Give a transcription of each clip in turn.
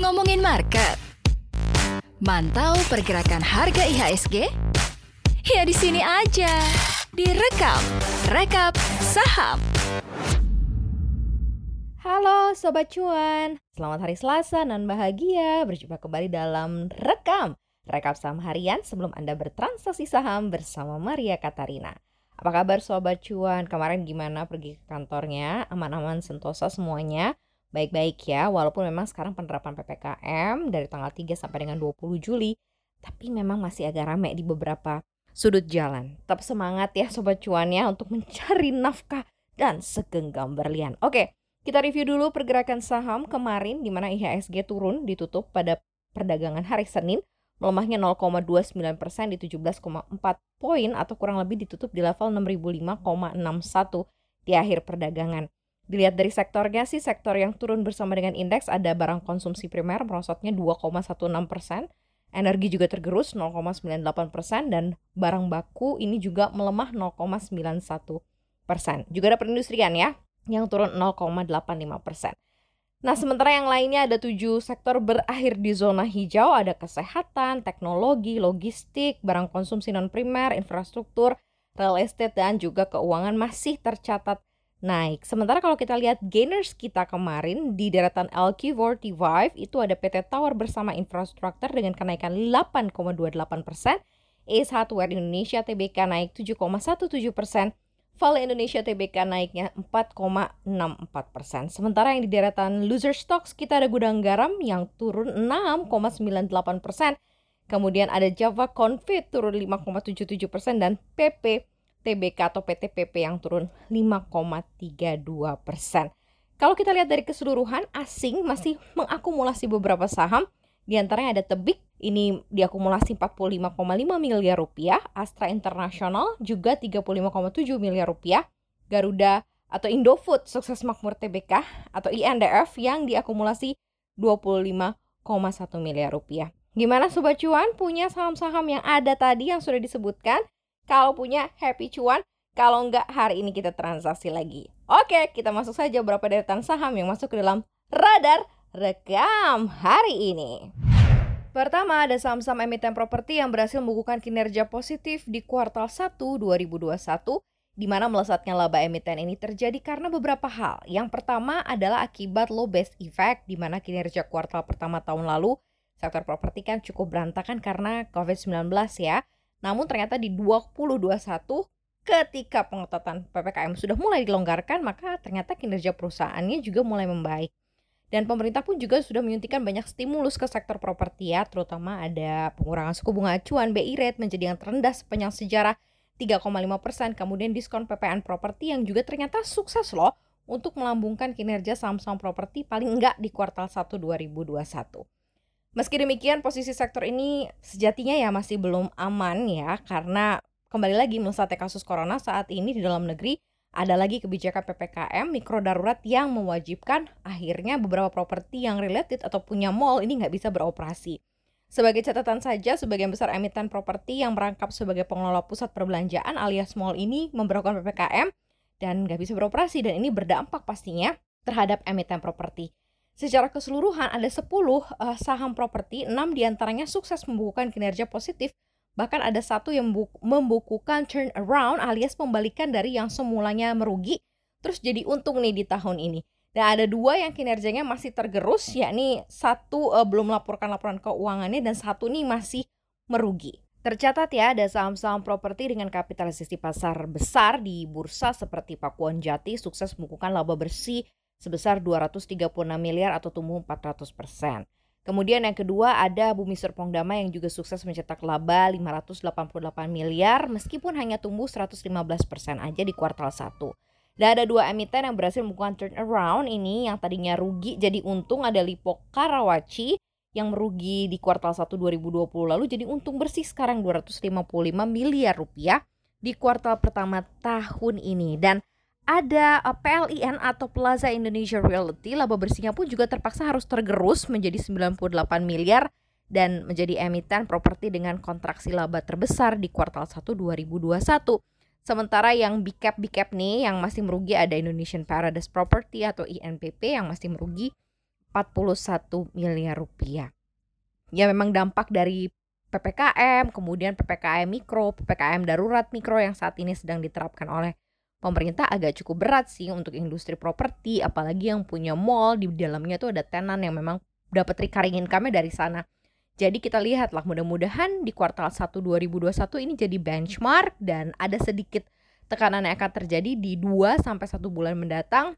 Ngomongin market. Mantau pergerakan harga IHSG? Ya di sini aja. Direkap, rekap saham. Halo Sobat Cuan, selamat hari Selasa dan bahagia berjumpa kembali dalam Rekam Rekap saham harian sebelum Anda bertransaksi saham bersama Maria Katarina Apa kabar Sobat Cuan? Kemarin gimana pergi ke kantornya? Aman-aman sentosa semuanya? Baik-baik ya, walaupun memang sekarang penerapan PPKM dari tanggal 3 sampai dengan 20 Juli Tapi memang masih agak rame di beberapa sudut jalan. Tetap semangat ya sobat cuan ya untuk mencari nafkah dan segenggam berlian. Oke, kita review dulu pergerakan saham kemarin di mana IHSG turun ditutup pada perdagangan hari Senin melemahnya 0,29 persen di 17,4 poin atau kurang lebih ditutup di level 6005,61 di akhir perdagangan. Dilihat dari sektornya sih, sektor yang turun bersama dengan indeks ada barang konsumsi primer merosotnya 2,16 persen, Energi juga tergerus 0,98 persen dan barang baku ini juga melemah 0,91 persen. Juga ada perindustrian ya yang turun 0,85 persen. Nah, sementara yang lainnya ada tujuh sektor berakhir di zona hijau, ada kesehatan, teknologi, logistik, barang konsumsi non primer, infrastruktur, real estate, dan juga keuangan masih tercatat naik. Sementara kalau kita lihat gainers kita kemarin di deretan LQ45 itu ada PT Tower bersama infrastruktur dengan kenaikan 8,28 persen. Ace Hardware Indonesia TBK naik 7,17 persen. Vale Indonesia TBK naiknya 4,64 persen. Sementara yang di deretan loser stocks kita ada gudang garam yang turun 6,98 persen. Kemudian ada Java Confit turun 5,77 persen dan PP TBK atau PTPP yang turun 5,32 persen. Kalau kita lihat dari keseluruhan, asing masih mengakumulasi beberapa saham. Di antaranya ada Tebik, ini diakumulasi 45,5 miliar rupiah. Astra International juga 35,7 miliar rupiah. Garuda atau Indofood sukses makmur TBK atau INDF yang diakumulasi 25,1 miliar rupiah. Gimana Sobat Cuan punya saham-saham yang ada tadi yang sudah disebutkan? Kalau punya happy cuan, kalau enggak hari ini kita transaksi lagi. Oke, kita masuk saja beberapa deretan saham yang masuk ke dalam radar rekam hari ini. Pertama, ada saham-saham emiten properti yang berhasil membukukan kinerja positif di kuartal 1 2021 di mana melesatnya laba emiten ini terjadi karena beberapa hal. Yang pertama adalah akibat low base effect di mana kinerja kuartal pertama tahun lalu sektor properti kan cukup berantakan karena COVID-19 ya. Namun ternyata di 2021 ketika pengetatan PPKM sudah mulai dilonggarkan, maka ternyata kinerja perusahaannya juga mulai membaik. Dan pemerintah pun juga sudah menyuntikkan banyak stimulus ke sektor properti ya, terutama ada pengurangan suku bunga acuan BI rate menjadi yang terendah sepanjang sejarah 3,5 persen, kemudian diskon PPN properti yang juga ternyata sukses loh untuk melambungkan kinerja saham-saham properti paling enggak di kuartal 1 2021. Meski demikian, posisi sektor ini sejatinya ya masih belum aman ya, karena kembali lagi melesatnya kasus corona saat ini di dalam negeri ada lagi kebijakan PPKM mikro darurat yang mewajibkan akhirnya beberapa properti yang related atau punya mall ini nggak bisa beroperasi. Sebagai catatan saja, sebagian besar emiten properti yang merangkap sebagai pengelola pusat perbelanjaan alias mall ini memperlakukan PPKM dan nggak bisa beroperasi dan ini berdampak pastinya terhadap emiten properti. Secara keseluruhan ada 10 uh, eh, saham properti, 6 di antaranya sukses membukukan kinerja positif, bahkan ada satu yang membukukan turnaround alias pembalikan dari yang semulanya merugi, terus jadi untung nih di tahun ini. Dan ada dua yang kinerjanya masih tergerus, yakni satu uh, belum melaporkan laporan keuangannya dan satu nih masih merugi. Tercatat ya ada saham-saham properti dengan kapitalisasi pasar besar di bursa seperti Pakuan Jati sukses membukukan laba bersih sebesar 236 miliar atau tumbuh 400 persen. Kemudian yang kedua ada Bumi Serpong Damai yang juga sukses mencetak laba 588 miliar meskipun hanya tumbuh 115 persen aja di kuartal 1. Dan ada dua emiten yang berhasil melakukan turnaround ini yang tadinya rugi jadi untung ada Lipo Karawaci yang merugi di kuartal 1 2020 lalu jadi untung bersih sekarang 255 miliar rupiah di kuartal pertama tahun ini dan ada uh, PLIN atau Plaza Indonesia Realty, laba bersihnya pun juga terpaksa harus tergerus menjadi 98 miliar dan menjadi emiten properti dengan kontraksi laba terbesar di kuartal 1 2021. Sementara yang big cap nih yang masih merugi ada Indonesian Paradise Property atau INPP yang masih merugi 41 miliar rupiah. Ya memang dampak dari PPKM, kemudian PPKM mikro, PPKM darurat mikro yang saat ini sedang diterapkan oleh pemerintah agak cukup berat sih untuk industri properti, apalagi yang punya mall di dalamnya tuh ada tenan yang memang dapat recurring income dari sana. Jadi kita lihatlah mudah-mudahan di kuartal 1 2021 ini jadi benchmark dan ada sedikit tekanan yang akan terjadi di 2 sampai 1 bulan mendatang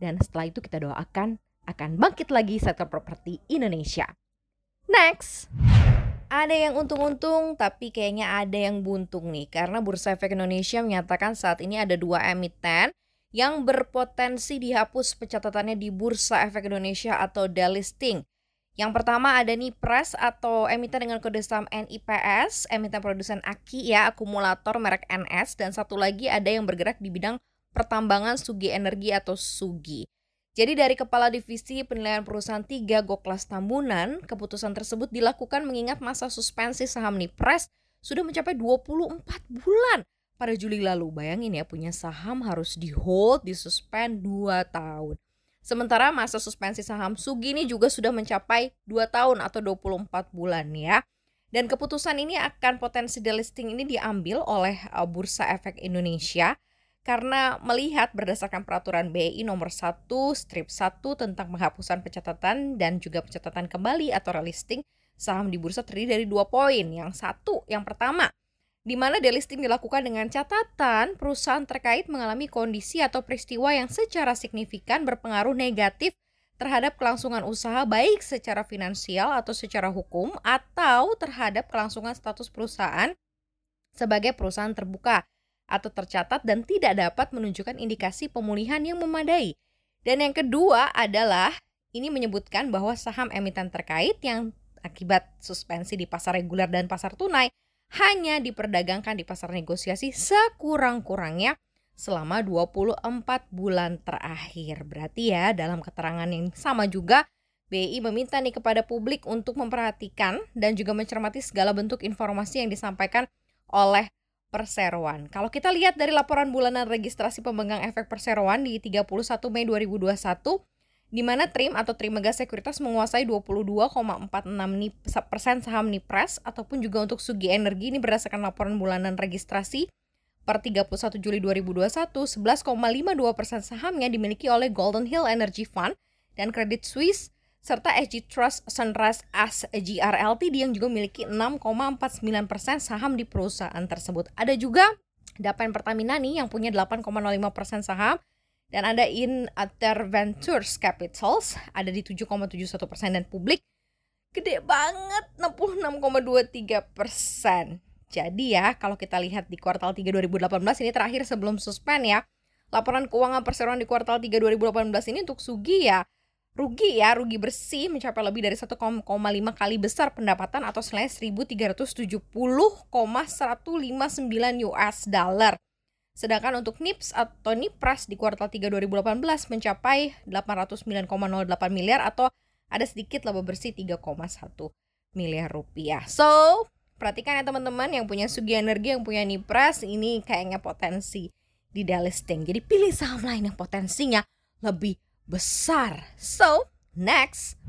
dan setelah itu kita doakan akan bangkit lagi sektor properti Indonesia. Next. Ada yang untung-untung tapi kayaknya ada yang buntung nih karena Bursa Efek Indonesia menyatakan saat ini ada dua emiten yang berpotensi dihapus pencatatannya di Bursa Efek Indonesia atau delisting. Yang pertama ada nih Press atau emiten dengan kode saham NIPS, emiten produsen aki ya, akumulator merek NS dan satu lagi ada yang bergerak di bidang pertambangan Sugi Energi atau Sugi. Jadi dari Kepala Divisi Penilaian Perusahaan 3 Goklas Tambunan, keputusan tersebut dilakukan mengingat masa suspensi saham Nipres sudah mencapai 24 bulan pada Juli lalu. Bayangin ya punya saham harus di hold, disuspend 2 tahun. Sementara masa suspensi saham Sugi ini juga sudah mencapai 2 tahun atau 24 bulan ya. Dan keputusan ini akan potensi delisting ini diambil oleh uh, Bursa Efek Indonesia karena melihat berdasarkan peraturan BI nomor 1 strip 1 tentang penghapusan pencatatan dan juga pencatatan kembali atau relisting saham di bursa terdiri dari dua poin. Yang satu, yang pertama, di mana delisting dilakukan dengan catatan perusahaan terkait mengalami kondisi atau peristiwa yang secara signifikan berpengaruh negatif terhadap kelangsungan usaha baik secara finansial atau secara hukum atau terhadap kelangsungan status perusahaan sebagai perusahaan terbuka atau tercatat dan tidak dapat menunjukkan indikasi pemulihan yang memadai. Dan yang kedua adalah ini menyebutkan bahwa saham emiten terkait yang akibat suspensi di pasar reguler dan pasar tunai hanya diperdagangkan di pasar negosiasi sekurang-kurangnya selama 24 bulan terakhir. Berarti ya dalam keterangan yang sama juga BI meminta nih kepada publik untuk memperhatikan dan juga mencermati segala bentuk informasi yang disampaikan oleh perseroan. Kalau kita lihat dari laporan bulanan registrasi pemegang efek perseroan di 31 Mei 2021, di mana TRIM atau Trimega Sekuritas menguasai 22,46 persen saham Nipres ataupun juga untuk Sugi Energi ini berdasarkan laporan bulanan registrasi per 31 Juli 2021 11,52 persen sahamnya dimiliki oleh Golden Hill Energy Fund dan Credit Suisse serta SG Trust Sunrise As GRLT yang juga memiliki 6,49 persen saham di perusahaan tersebut. Ada juga Dapen Pertamina nih yang punya 8,05 persen saham dan ada in Ventures Capitals ada di 7,71 persen dan publik gede banget 66,23 persen. Jadi ya kalau kita lihat di kuartal 3 2018 ini terakhir sebelum suspend ya laporan keuangan perseroan di kuartal 3 2018 ini untuk Sugi ya rugi ya rugi bersih mencapai lebih dari 1,5 kali besar pendapatan atau selain 1370,159 US dollar Sedangkan untuk NIPS atau NIPRAS di kuartal 3 2018 mencapai 809,08 miliar atau ada sedikit laba bersih 3,1 miliar rupiah. So, perhatikan ya teman-teman yang punya Sugi Energi, yang punya NIPRAS, ini kayaknya potensi di delisting. Jadi pilih saham lain yang potensinya lebih besar. So, next.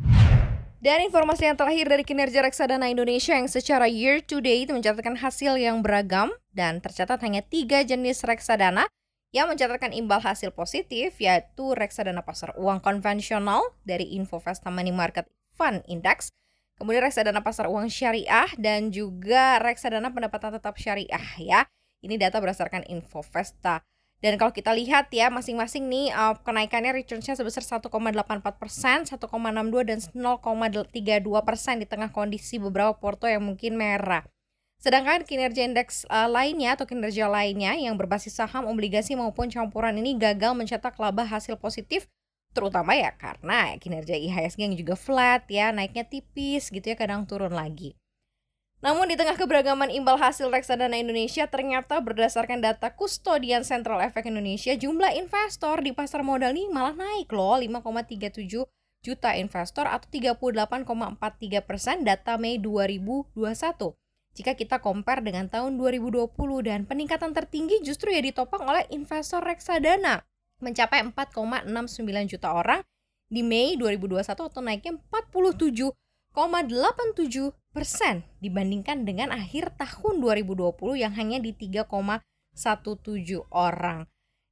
Dan informasi yang terakhir dari kinerja reksadana Indonesia yang secara year to date mencatatkan hasil yang beragam dan tercatat hanya tiga jenis reksadana yang mencatatkan imbal hasil positif yaitu reksadana pasar uang konvensional dari Infovesta Money Market Fund Index, kemudian reksadana pasar uang syariah dan juga reksadana pendapatan tetap syariah ya. Ini data berdasarkan Infovesta dan kalau kita lihat ya masing-masing nih uh, kenaikannya returnsnya sebesar 1,84 persen, 1,62 dan 0,32 persen di tengah kondisi beberapa porto yang mungkin merah. Sedangkan kinerja indeks uh, lainnya atau kinerja lainnya yang berbasis saham, obligasi maupun campuran ini gagal mencetak laba hasil positif terutama ya karena kinerja IHSG yang juga flat ya naiknya tipis gitu ya kadang turun lagi. Namun di tengah keberagaman imbal hasil reksadana Indonesia ternyata berdasarkan data kustodian Central Efek Indonesia jumlah investor di pasar modal ini malah naik loh 5,37 juta investor atau 38,43 persen data Mei 2021. jika kita compare dengan tahun 2020 dan peningkatan tertinggi justru ya ditopang oleh investor reksadana mencapai 4,69 juta orang di Mei 2021 atau naiknya 47,87 persen dibandingkan dengan akhir tahun 2020 yang hanya di 3,17 orang.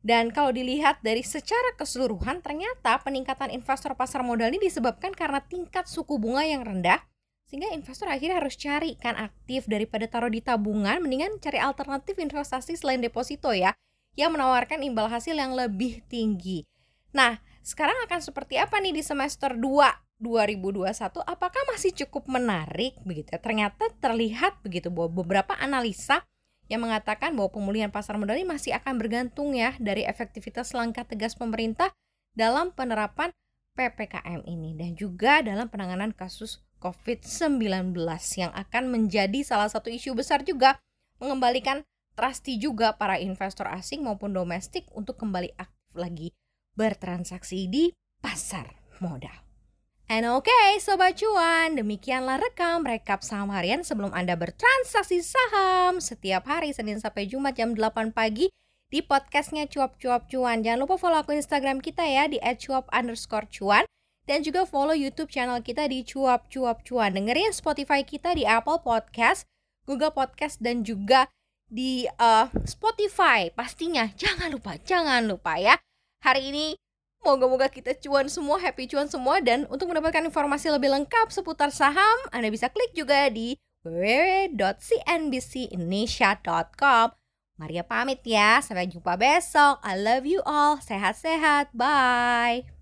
Dan kalau dilihat dari secara keseluruhan, ternyata peningkatan investor pasar modal ini disebabkan karena tingkat suku bunga yang rendah, sehingga investor akhirnya harus cari kan aktif daripada taruh di tabungan, mendingan cari alternatif investasi selain deposito ya, yang menawarkan imbal hasil yang lebih tinggi. Nah, sekarang akan seperti apa nih di semester 2 2021? Apakah masih cukup menarik begitu? Ya? Ternyata terlihat begitu bahwa beberapa analisa yang mengatakan bahwa pemulihan pasar modal ini masih akan bergantung ya dari efektivitas langkah tegas pemerintah dalam penerapan PPKM ini dan juga dalam penanganan kasus COVID-19 yang akan menjadi salah satu isu besar juga mengembalikan trusty juga para investor asing maupun domestik untuk kembali aktif lagi bertransaksi di pasar modal. And oke, okay, Sobat Cuan, demikianlah rekam rekap saham harian sebelum Anda bertransaksi saham setiap hari Senin sampai Jumat jam 8 pagi di podcastnya Cuap-Cuap Cuan. Jangan lupa follow akun Instagram kita ya di @cuap underscore cuan dan juga follow YouTube channel kita di Cuap-Cuap Cuan. Dengerin Spotify kita di Apple Podcast, Google Podcast, dan juga di uh, Spotify. Pastinya jangan lupa, jangan lupa ya. Hari ini Moga-moga kita cuan semua, happy cuan semua dan untuk mendapatkan informasi lebih lengkap seputar saham, Anda bisa klik juga di www.cnbcindonesia.com. Maria pamit ya, sampai jumpa besok. I love you all. Sehat-sehat. Bye.